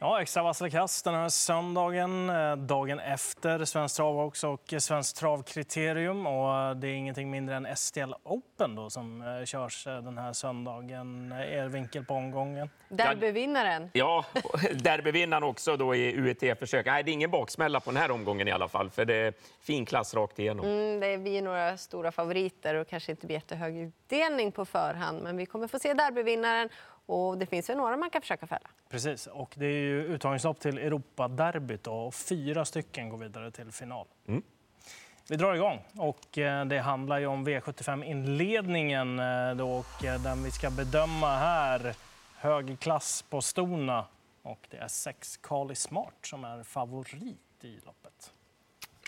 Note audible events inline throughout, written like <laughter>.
Ja, extra vassla kast den här söndagen, eh, dagen efter Svenskt Trav också och Svenskt Travkriterium. Och det är ingenting mindre än STL Open då, som eh, körs eh, den här söndagen. Er vinkel på omgången? Derbyvinnaren. Ja, <laughs> derbyvinnaren också då i UET-försök. Nej, det är ingen baksmälla på den här omgången i alla fall, för det är fin klass rakt igenom. Mm, det är vi några stora favoriter och kanske inte blir jättehög utdelning på förhand, men vi kommer få se derbyvinnaren och det finns väl några man kan försöka fälla. Precis, och det är ju uttagningslopp till Europaderbyt och fyra stycken går vidare till final. Mm. Vi drar igång och eh, det handlar ju om V75-inledningen eh, eh, den vi ska bedöma här. Hög klass på stona och det är sex Kali Smart som är favorit i loppet.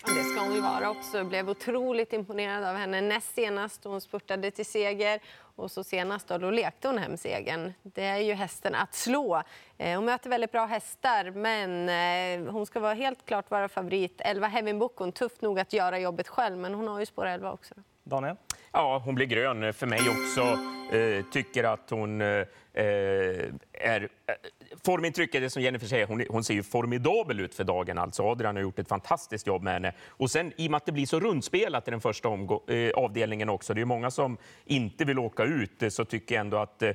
Det ska hon ju vara också. Jag blev otroligt imponerad av henne näst senast. Hon spurtade till seger och så senast då, då lekte hon hem segern. Det är ju hästen att slå. Eh, hon möter väldigt bra hästar, men eh, hon ska vara helt klart vara favorit. 11 Heaven Book, tufft nog att göra jobbet själv, men hon har ju spår 11 också. Daniel? Ja, hon blir grön för mig också. Eh, tycker att hon eh, är... Formintrycket, det som Jennifer säger, hon, hon, ser ju formidabel ut för dagen. Alltså Adrian har gjort ett fantastiskt jobb med henne. Och sen i och med att det blir så rundspelat i den första eh, avdelningen också, det är många som inte vill åka ut, eh, så tycker jag ändå att eh,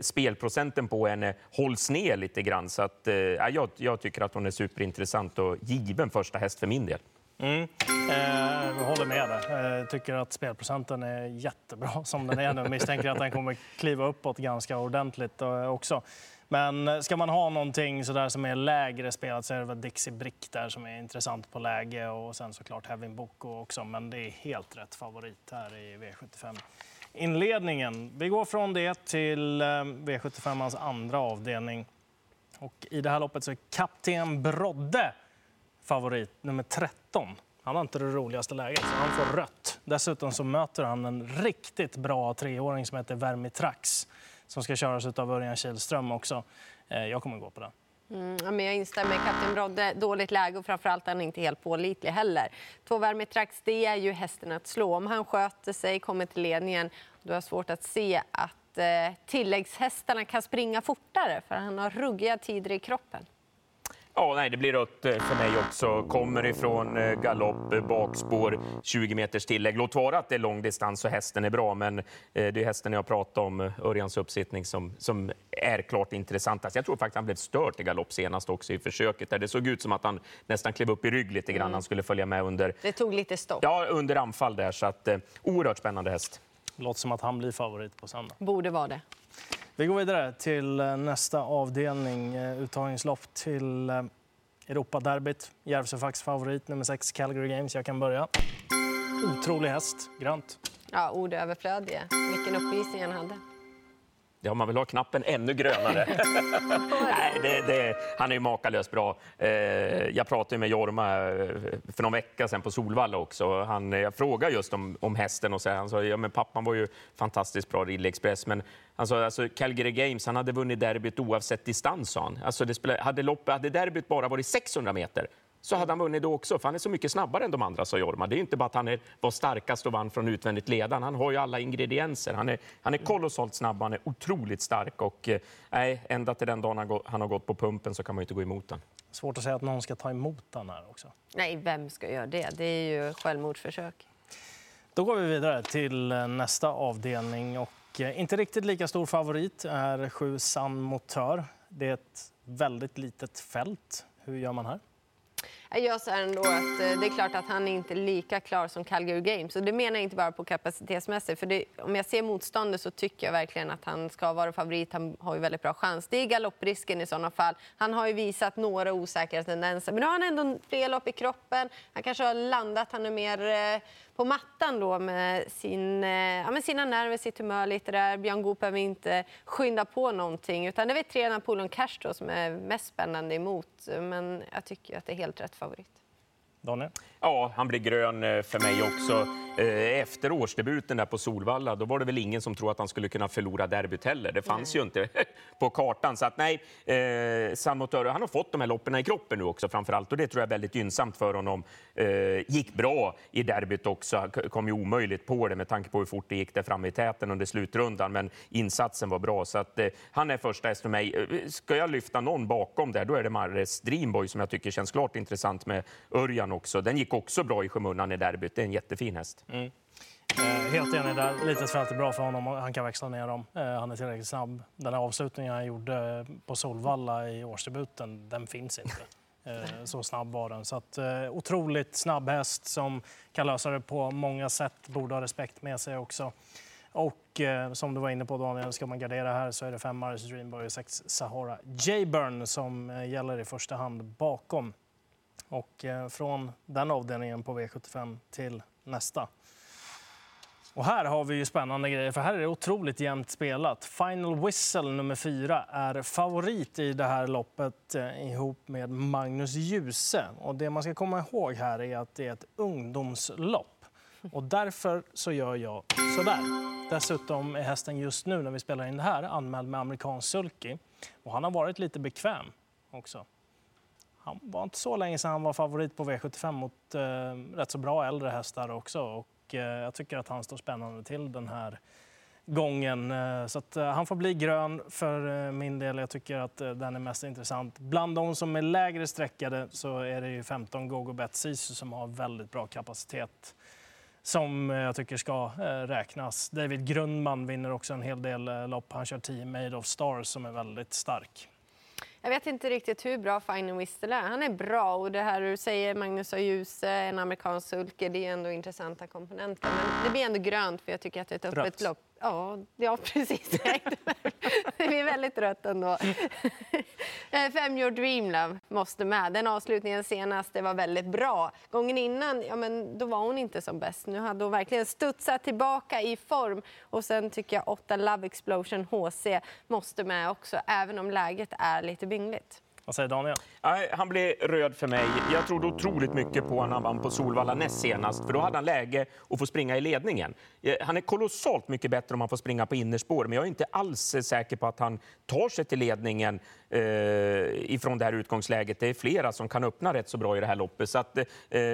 spelprocenten på henne hålls ner lite grann. Så att, eh, jag, jag tycker att hon är superintressant och given första häst för min del. Mm. Eh, jag håller med där. Jag tycker att spelprocenten är jättebra som den är nu. Misstänker att den kommer kliva uppåt ganska ordentligt eh, också. Men ska man ha någonting sådär som är lägre spelat så är det väl Dixie Brick där som är intressant på läge och sen såklart Hevin Boko också. Men det är helt rätt favorit här i V75 inledningen. Vi går från det till eh, V75 andra avdelning. Och I det här loppet så är Kapten Brodde favorit, nummer 13. Han har inte det roligaste läget, så han får rött. Dessutom så möter han en riktigt bra treåring som heter Vermitrax som ska köras av Örjan Kihlström också. Eh, jag kommer gå på den. Mm, men jag instämmer. Kapten Brodde, dåligt läge och framförallt är han inte helt pålitlig heller. Två värmetrax, det är ju hästen att slå. Om han sköter sig, kommer till ledningen, då är svårt att se att eh, tilläggshästarna kan springa fortare för han har ruggiga tider i kroppen. Ja, nej, det blir rött eh, för mig också. Kommer ifrån eh, galopp, eh, bakspår, 20 meters tillägg. Låt vara att det är lång distans och hästen är bra, men det är hästen jag pratar om, Örjans uppsittning, som, som är klart intressantast. Jag tror faktiskt han blev stört i galopp senast också i försöket, där det såg ut som att han nästan klev upp i rygg lite grann. Mm. Han skulle följa med under... Det tog lite stopp. Ja, under anfall där, så att oerhört spännande häst. Låter som att han blir favorit på söndag. Borde vara det. Vi går vidare till eh, nästa avdelning, eh, uttagningslopp till eh, Europaderbyt. Järvsöfacks favorit, nummer 6, Calgary Games. Jag kan börja. Otrolig häst, grönt. Ja, ord överflödiga. Vilken uppvisning han hade. Ja, man vill ha knappen ännu grönare. <laughs> Nej, det, det, han är ju makalöst bra. Eh, jag pratade med Jorma eh, för någon vecka sedan på Solvalla också. Han, jag frågade just om, om hästen och så han sa ja, men pappan var ju fantastiskt bra Ridley Express. Men han sa alltså, Calgary Games, han hade vunnit derbyt oavsett distans. Sa han. Alltså, det spelade, hade, lopp, hade derbyt bara varit 600 meter så hade han vunnit då också, för han är så mycket snabbare än de andra, sa Jorma. Det är inte bara att han är, var starkast och vann från utvändigt ledan. Han har ju alla ingredienser. Han är, han är kolossalt snabb, han är otroligt stark och eh, ända till den dagen han, han har gått på pumpen så kan man inte gå emot den. Svårt att säga att någon ska ta emot den här också. Nej, vem ska göra det? Det är ju självmordsförsök. Då går vi vidare till eh, nästa avdelning. Och eh, inte riktigt lika stor favorit är sju San Motör. Det är ett väldigt litet fält. Hur gör man här? Jag säger ändå att eh, det är klart att han är inte lika klar som Calgary Games. Och det menar jag inte bara på kapacitetsmässigt. För det, om jag ser motståndet så tycker jag verkligen att han ska vara favorit. Han har ju väldigt bra chans. Det är galopprisken i sådana fall. Han har ju visat några osäkra tendenser. Men nu har han ändå fler lopp i kroppen. Han kanske har landat. Han är mer eh, på mattan då med, sin, eh, ja, med sina nerver, sitt humör lite där. Björn Goop behöver inte skynda på någonting. Utan det är tre Napoleon Cash då som är mest spännande emot. Men jag tycker att det är helt rätt favorit. Daniel? Ja, han blir grön eh, för mig också. eh, efter årsdebuten där på Solvalla, då var det väl ingen som trodde att han skulle kunna förlora derbyt heller. Det fanns ju inte <laughs> på kartan. Så att nej, eh, San Motoro, han har fått de här loppen i kroppen nu också framför allt och det tror jag är väldigt gynnsamt för honom. Eh, gick bra i derbyt också, kom ju omöjligt på det med tanke på hur fort det gick där framme i täten under slutrundan, men insatsen var bra. Så att, eh, han är första häst för mig. Eh, ska jag lyfta någon bakom där, då är det Marres Dreamboy som jag tycker känns klart intressant med Örjan också. Den gick också bra i skymundan i derbyt. Det är en jättefin häst. Mm. Eh, helt enig där. Litet fält är bra för honom. Han kan växla ner dem. Eh, han är tillräckligt snabb. Den här avslutningen han gjorde på Solvalla i årsdebuten, den finns inte. Eh, så snabb var den. Så att, eh, otroligt snabb häst som kan lösa det på många sätt. Borde ha respekt med sig också. Och eh, som du var inne på Daniel, ska man gardera här så är det fem Maris Dreamboy och sex Sahara Jayburn som eh, gäller i första hand bakom. Och eh, från den avdelningen på V75 till nästa. Och här har vi ju spännande grejer, för här är det otroligt jämnt spelat. Final Whistle nummer fyra är favorit i det här loppet eh, ihop med Magnus Djuse. Och det man ska komma ihåg här är att det är ett ungdomslopp. Och därför så gör jag sådär. Dessutom är hästen just nu när vi spelar in det här anmäld med amerikansk sulky. Och han har varit lite bekväm också. Han var inte så länge sedan han var favorit på V75 mot eh, rätt så bra äldre hästar också. Och, eh, jag tycker att han står spännande till den här gången. Eh, så att, eh, han får bli grön för eh, min del. Jag tycker att eh, den är mest intressant. Bland de som är lägre sträckade så är det ju 15 Gogo Bet Sisu som har väldigt bra kapacitet som eh, jag tycker ska eh, räknas. David Grundman vinner också en hel del eh, lopp. Han kör 10 Made of Stars som är väldigt stark. Jag vet inte riktigt hur bra Fine Whistle är. Han är bra och det här du säger, Magnus och Djuse, en amerikansk sulke, det är ändå intressanta komponenter. Men det blir ändå grönt för jag tycker att det är ett öppet lopp. Ja, ja <laughs> precis. <laughs> väldigt rött ändå. <laughs> Eh, fem Your Dream Love måste med. Den avslutningen senast det var väldigt bra. Gången innan ja, men då var hon inte som bäst. Nu hade hon verkligen studsat tillbaka i form. Och sen tycker jag 8 Love Explosion HC måste med också, även om läget är lite byngligt. Vad säger Daniel? Nej, Han blev röd för mig. Jag trodde otroligt mycket på honom när han vann på Solvalla näst senast, för då hade han läge att få springa i ledningen. Eh, han är kolossalt mycket bättre om han får springa på innerspår, men jag är inte alls säker på att han tar sig till ledningen eh, ifrån det här utgångsläget. Det är flera som kan öppna rätt så bra i det här loppet. Så att, eh,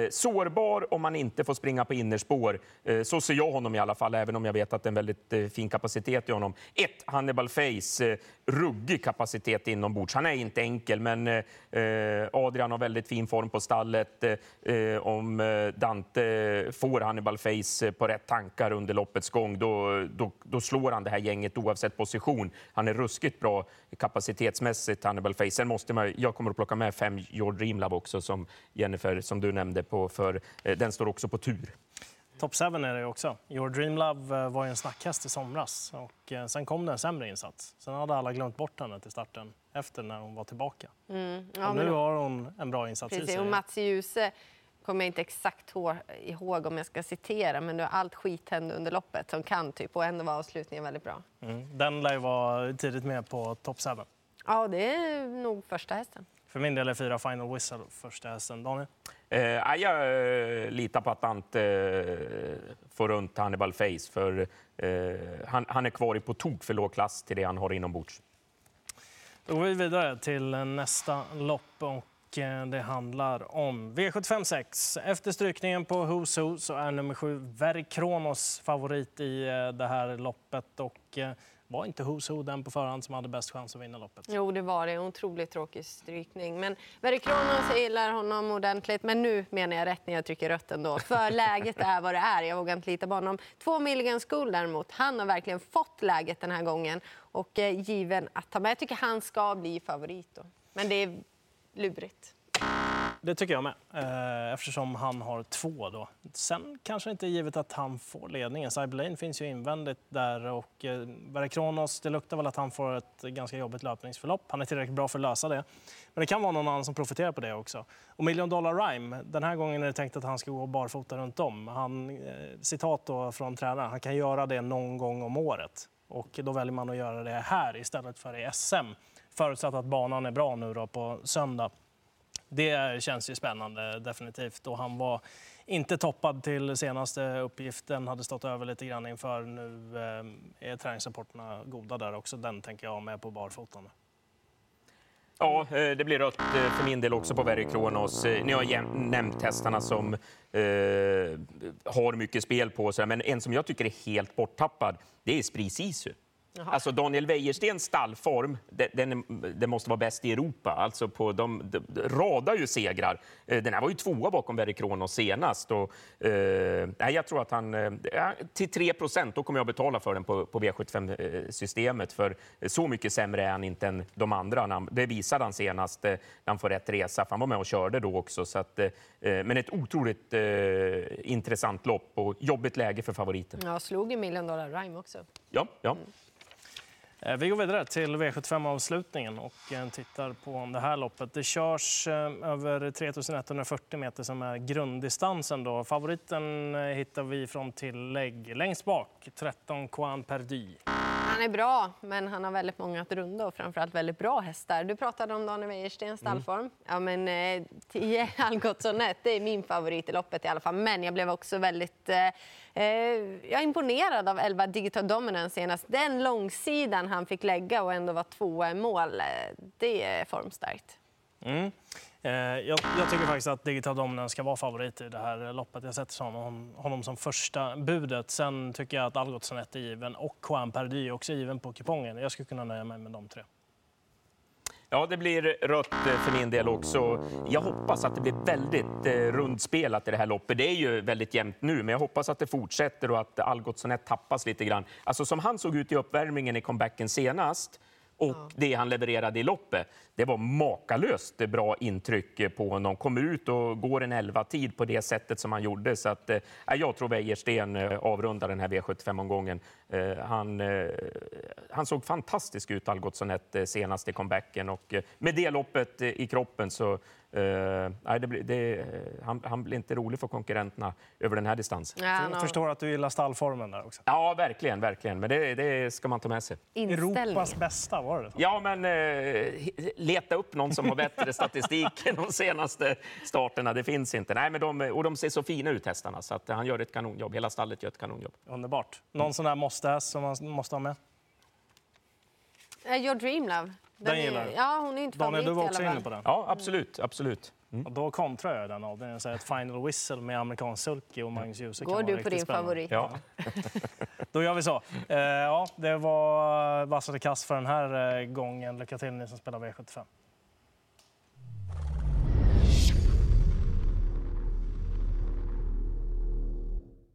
sårbar om man inte får springa på innerspår. Eh, så ser jag honom i alla fall, även om jag vet att det är en väldigt eh, fin kapacitet i honom. Ett, Hannibal Face. Eh, ruggig kapacitet inombords. Han är inte enkel, men eh, Adrian har väldigt fin form på stallet. Eh, om eh, Dante får Hannibal Face eh, på rätt tankar under loppets gång, då, då, då, slår han det här gänget oavsett position. Han är ruskigt bra kapacitetsmässigt, Hannibal Face. Sen måste man, jag kommer att plocka med fem Your Dream Love också, som Jennifer, som du nämnde, på, för eh, den står också på tur. Top 7 är det också. Your Dream Love var ju en snackhäst i somras och sen kom det en sämre insats. Sen hade alla glömt bort henne till starten efter när hon var tillbaka. Mm. Ja, och nu har hon en bra insats precis, i sig. Och Mats Djuse kommer jag inte exakt ihåg om jag ska citera, men allt skit hände under loppet som kan typ och ändå var avslutningen väldigt bra. Mm. Den lär ju vara tidigt med på top 7. Ja, det är nog första hästen. För min del är fyra Final Whistle första hästen. Daniel? Eh, jag eh, litar på att Ante eh, får runt Hannibal Face, för eh, han, han, är kvar i på tok för låg klass till det han har inombords. Då går vi vidare till nästa lopp och det handlar om V75 6. Efter strykningen på Who's Who så är nummer 7 Verikronos favorit i eh, det här loppet. Och eh, var inte Who's Who den på förhand som hade bäst chans att vinna loppet? Jo, det var det. En otroligt tråkig strykning. Men Verikronos gillar honom ordentligt. Men nu menar jag rätt när jag trycker rött ändå. För läget är vad det är. Jag vågar inte lita på honom. Två Milligan School däremot. Han har verkligen fått läget den här gången. Och eh, given att ta med. Jag tycker han ska bli favorit då. Men det är lurigt. Det tycker jag med, eh, eftersom han har två. Då. Sen kanske inte givet att han får ledningen. Cyberlane finns ju invändigt där och eh, det luktar väl att han får ett ganska jobbigt löpningsförlopp. Han är tillräckligt bra för att lösa det. Men det kan vara någon annan som profiterar på det också. Och Million Dollar Rhyme, den här gången är det tänkt att han ska gå barfota runt om. Han, eh, citat då från tränaren, han kan göra det någon gång om året. Och då väljer man att göra det här istället för i SM. Förutsatt att banan är bra nu då på söndag. Det känns ju spännande, definitivt. Och han var inte toppad till senaste uppgiften, hade stått över lite grann inför. Nu eh, är träningsrapporterna goda där också. Den tänker jag ha med på barfotan. Ja, eh, det blir rött eh, för min del också på Verry Kronos. Ni har nämnt hästarna som eh, har mycket spel på sig, men en som jag tycker är helt borttappad, det är Spri Sisu. Jaha. Alltså Daniel Wäjerstens stallform, den, den, måste vara bäst i Europa. Alltså på de, de, de radar ju segrar. Eh, den här var ju tvåa bakom Verry Kronos senast. Och, eh, jag tror att han... Eh, till 3 procent, då kommer jag betala för den på, på V75-systemet. För så mycket sämre är han inte än de andra. Det visade han senast när han får rätt resa, för han var med och körde då också. Så att, eh, men ett otroligt eh, intressant lopp och jobbigt läge för favoriten. Ja, slog ju Million Dollar Rhyme också. Ja, ja. Mm. Eh, vi går vidare till V75-avslutningen och eh, tittar på det här loppet. Det körs eh, över 3140 meter som är grunddistansen. Då. Favoriten hittar vi från tillägg längst bak, 13 Quan Perdy. Han är bra, men han har väldigt många att runda och framförallt väldigt bra hästar. Du pratade om Daniel Wäjerstens stallform. Mm. Ja, men 10 Algotsson det är min favorit i loppet i alla fall. Men jag blev också väldigt eh, jag är imponerad av 11 Digital Dominance senast. Den långsidan han fick lägga och ändå vara tvåa i mål, det är formstarkt. Mm. Jag, jag, tycker faktiskt att Digital Dominance ska vara favorit i det här loppet. Jag sätter honom, honom som första budet. Sen tycker jag att Algotsson är given och Juan Perdy också given på kupongen. Jag skulle kunna nöja mig med de tre. Ja, det blir rött eh, för min del också. Jag hoppas att det blir väldigt eh, rundspelat i det här loppet. Det är ju väldigt jämnt nu, men jag hoppas att det fortsätter och att Algotsson tappas lite grann. Alltså som han såg ut i uppvärmningen i comebacken senast, och ja. det han levererade i loppet, det var makalöst bra intryck på honom. Kommer ut och går en 11-tid på det sättet som han gjorde. Så att, eh, jag tror Wäjersten eh, avrundar den här V75-omgången. Eh, han, eh, han såg fantastisk ut, Algotsson, eh, senast i comebacken. Och eh, med det loppet i kroppen så Uh, nej, det, det, han, han, blir inte rolig för konkurrenterna över den här distansen. Ja, Jag förstår att du gillar stallformen där också. Ja, verkligen. verkligen. Men det, det ska man ta med sig. Europas bästa, var det så? Ja, men uh, leta upp någon som har bättre statistik än <laughs> de senaste starterna. Det finns inte. Nej, men de, och de ser så fina ut, hästarna. Så att han gör ett kanonjobb. Hela stallet gör ett kanonjobb. Underbart. Någon sån där måste-häst som man måste ha med? Your Dream Love. Den, gillar du? Ja, hon är inte Daniel, du var också inne på den. Ja, absolut. absolut. Mm. Och då kontrar jag den av den. ett Final Whistle med amerikansk sulky och Magnus Djuse Går du på din spännande. favorit? Ja. <laughs> då gör vi så. Eh, ja, det var vassare kast för den här eh, gången. Lycka till ni som spelar V75.